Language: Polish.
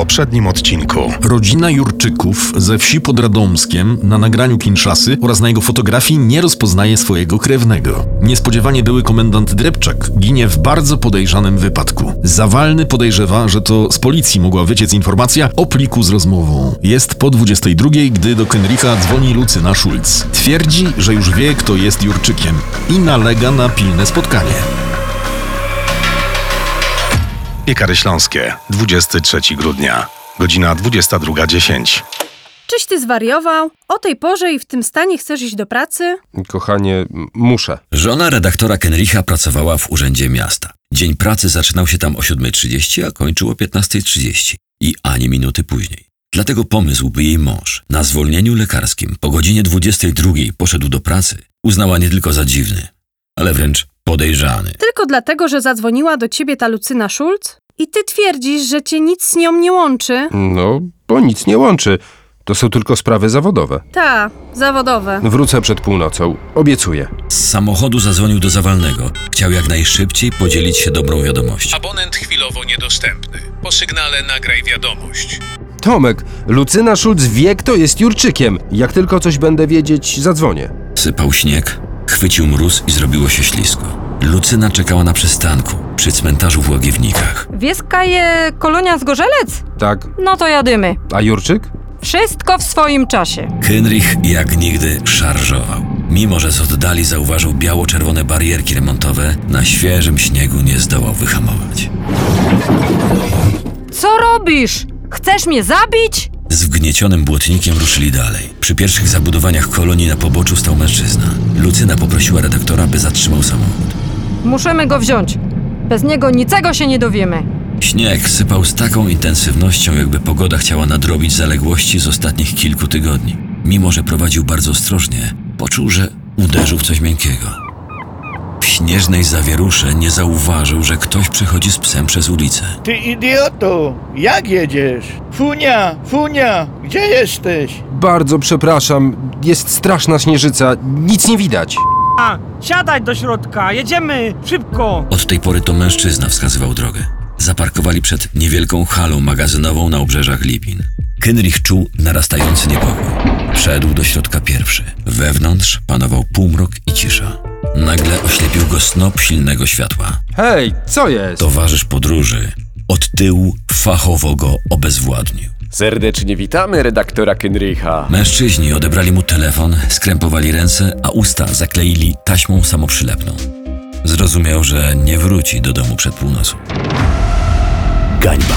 poprzednim odcinku. Rodzina Jurczyków ze wsi pod Radomskiem na nagraniu Kinszasy oraz na jego fotografii nie rozpoznaje swojego krewnego. Niespodziewanie były komendant Drepczak ginie w bardzo podejrzanym wypadku. Zawalny podejrzewa, że to z policji mogła wyciec informacja o pliku z rozmową. Jest po 22, gdy do Kenricha dzwoni Lucyna Schulz. Twierdzi, że już wie, kto jest Jurczykiem i nalega na pilne spotkanie. Piekary Śląskie, 23 grudnia, godzina 22.10. Czyś ty zwariował? O tej porze i w tym stanie chcesz iść do pracy? Kochanie, muszę. Żona redaktora Kenricha pracowała w urzędzie miasta. Dzień pracy zaczynał się tam o 7.30, a kończył o 15.30 i ani minuty później. Dlatego pomysł, by jej mąż na zwolnieniu lekarskim po godzinie 22 poszedł do pracy, uznała nie tylko za dziwny, ale wręcz podejrzany. Tylko dlatego, że zadzwoniła do ciebie ta Lucyna Schulz? I ty twierdzisz, że cię nic z nią nie łączy? No, bo nic nie łączy. To są tylko sprawy zawodowe. Ta, zawodowe. Wrócę przed północą. Obiecuję. Z samochodu zadzwonił do Zawalnego. Chciał jak najszybciej podzielić się dobrą wiadomością. Abonent chwilowo niedostępny. Po sygnale nagraj wiadomość. Tomek, Lucyna Schulz wie, kto jest Jurczykiem. Jak tylko coś będę wiedzieć, zadzwonię. Sypał śnieg, chwycił mróz i zrobiło się ślisko. Lucyna czekała na przystanku, przy cmentarzu w Łagiewnikach. Wieska je kolonia z Gorzelec? Tak, No to jadymy. a Jurczyk? Wszystko w swoim czasie. Henrich jak nigdy szarżował. Mimo, że z oddali zauważył biało-czerwone barierki remontowe, na świeżym śniegu nie zdołał wyhamować. Co robisz? Chcesz mnie zabić? Z wgniecionym błotnikiem ruszyli dalej. Przy pierwszych zabudowaniach kolonii na poboczu stał mężczyzna. Lucyna poprosiła redaktora, by zatrzymał samochód. Musimy go wziąć. Bez niego niczego się nie dowiemy. Śnieg sypał z taką intensywnością, jakby pogoda chciała nadrobić zaległości z ostatnich kilku tygodni. Mimo, że prowadził bardzo ostrożnie, poczuł, że uderzył w coś miękkiego. W śnieżnej zawierusze nie zauważył, że ktoś przechodzi z psem przez ulicę. Ty idioto! Jak jedziesz? Funia! Funia! Gdzie jesteś? Bardzo przepraszam, jest straszna śnieżyca, nic nie widać. A, siadaj do środka, jedziemy, szybko! Od tej pory to mężczyzna wskazywał drogę. Zaparkowali przed niewielką halą magazynową na obrzeżach Lipin. Kenrich czuł narastający niepokój. Wszedł do środka pierwszy. Wewnątrz panował półmrok i cisza. Nagle oślepił go snop silnego światła. Hej, co jest? Towarzysz podróży od tyłu fachowo go obezwładnił. Serdecznie witamy redaktora Kenricha. Mężczyźni odebrali mu telefon, skrępowali ręce, a usta zakleili taśmą samoprzylepną. Zrozumiał, że nie wróci do domu przed północą. Gańba.